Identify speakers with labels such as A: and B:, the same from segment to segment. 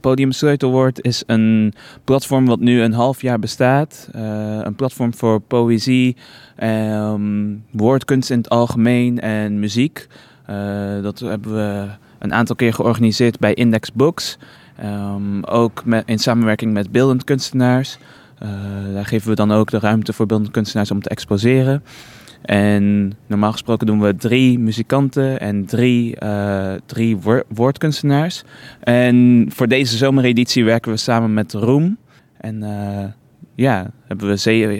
A: Podium Sleutelwoord is een platform wat nu een half jaar bestaat. Uh, een platform voor poëzie, um, woordkunst in het algemeen en muziek. Uh, dat hebben we een aantal keer georganiseerd bij Index Books. Um, ook met, in samenwerking met beeldend kunstenaars. Uh, daar geven we dan ook de ruimte voor beeldend kunstenaars om te exposeren. En normaal gesproken doen we drie muzikanten en drie, uh, drie woordkunstenaars. En voor deze zomereditie werken we samen met Roem. En uh, ja, hebben we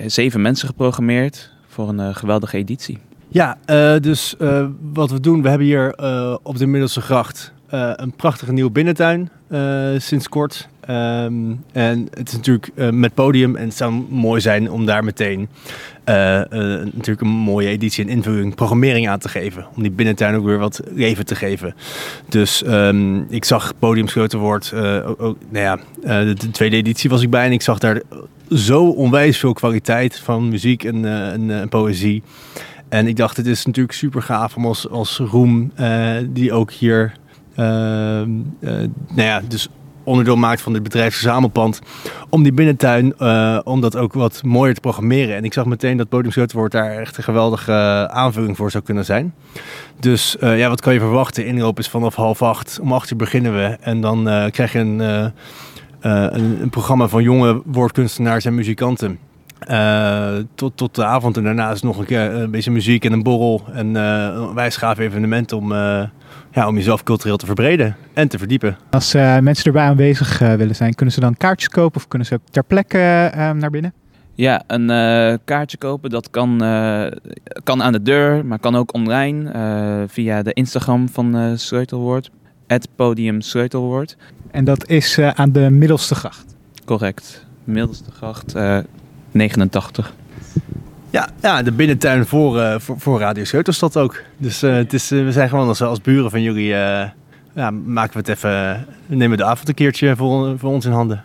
A: zeven, mensen geprogrammeerd voor een uh, geweldige editie.
B: Ja, dus wat we doen, we hebben hier op de Middelste Gracht een prachtige nieuwe binnentuin sinds kort. Um, en het is natuurlijk uh, met podium en het zou mooi zijn om daar meteen natuurlijk een mooie editie en invulling programmering aan te geven. Om die binnentuin ook weer wat leven te geven. Dus um, ik zag podium wordt. ook, nou ja, de, de, tweede editie was ik bij en ik zag daar zo onwijs veel kwaliteit van muziek en, poëzie. En ik dacht, het is natuurlijk super gaaf om als, als Roem, die ook hier, ehm, nou ja, dus onderdeel maakt van het bedrijfsverzamelpand. Om die binnentuin, uh, om dat ook wat mooier te programmeren. En ik zag meteen dat wordt daar echt een geweldige uh, aanvulling voor zou kunnen zijn. Dus ja, wat kan je verwachten? Inloop is vanaf half acht. Om acht uur beginnen we. En dan krijg je een, een, programma van jonge woordkunstenaars en muzikanten. Tot, tot de avond en daarna is nog een, keer, een beetje muziek en een borrel. En uh, een evenement om, ja, om jezelf cultureel te verbreden en te verdiepen.
C: Als mensen erbij aanwezig willen zijn, kunnen ze dan kaartjes kopen of kunnen ze ook ter plekke naar binnen?
A: Ja, een kaartje kopen dat kan, kan aan de deur, maar kan ook online via de Instagram van Sleutelwoord. Het podium Sleutelwoord.
C: En dat is aan de Middelste Gracht?
A: Correct. Middelste Gracht 89.
B: Ja, ja, de binnentuin voor, uh, voor, Radio Scheuterstad ook. Dus uh, het is, uh, we zijn gewoon als, als buren van jullie, ja, maken we het even, nemen we de avond een keertje voor, voor ons in handen.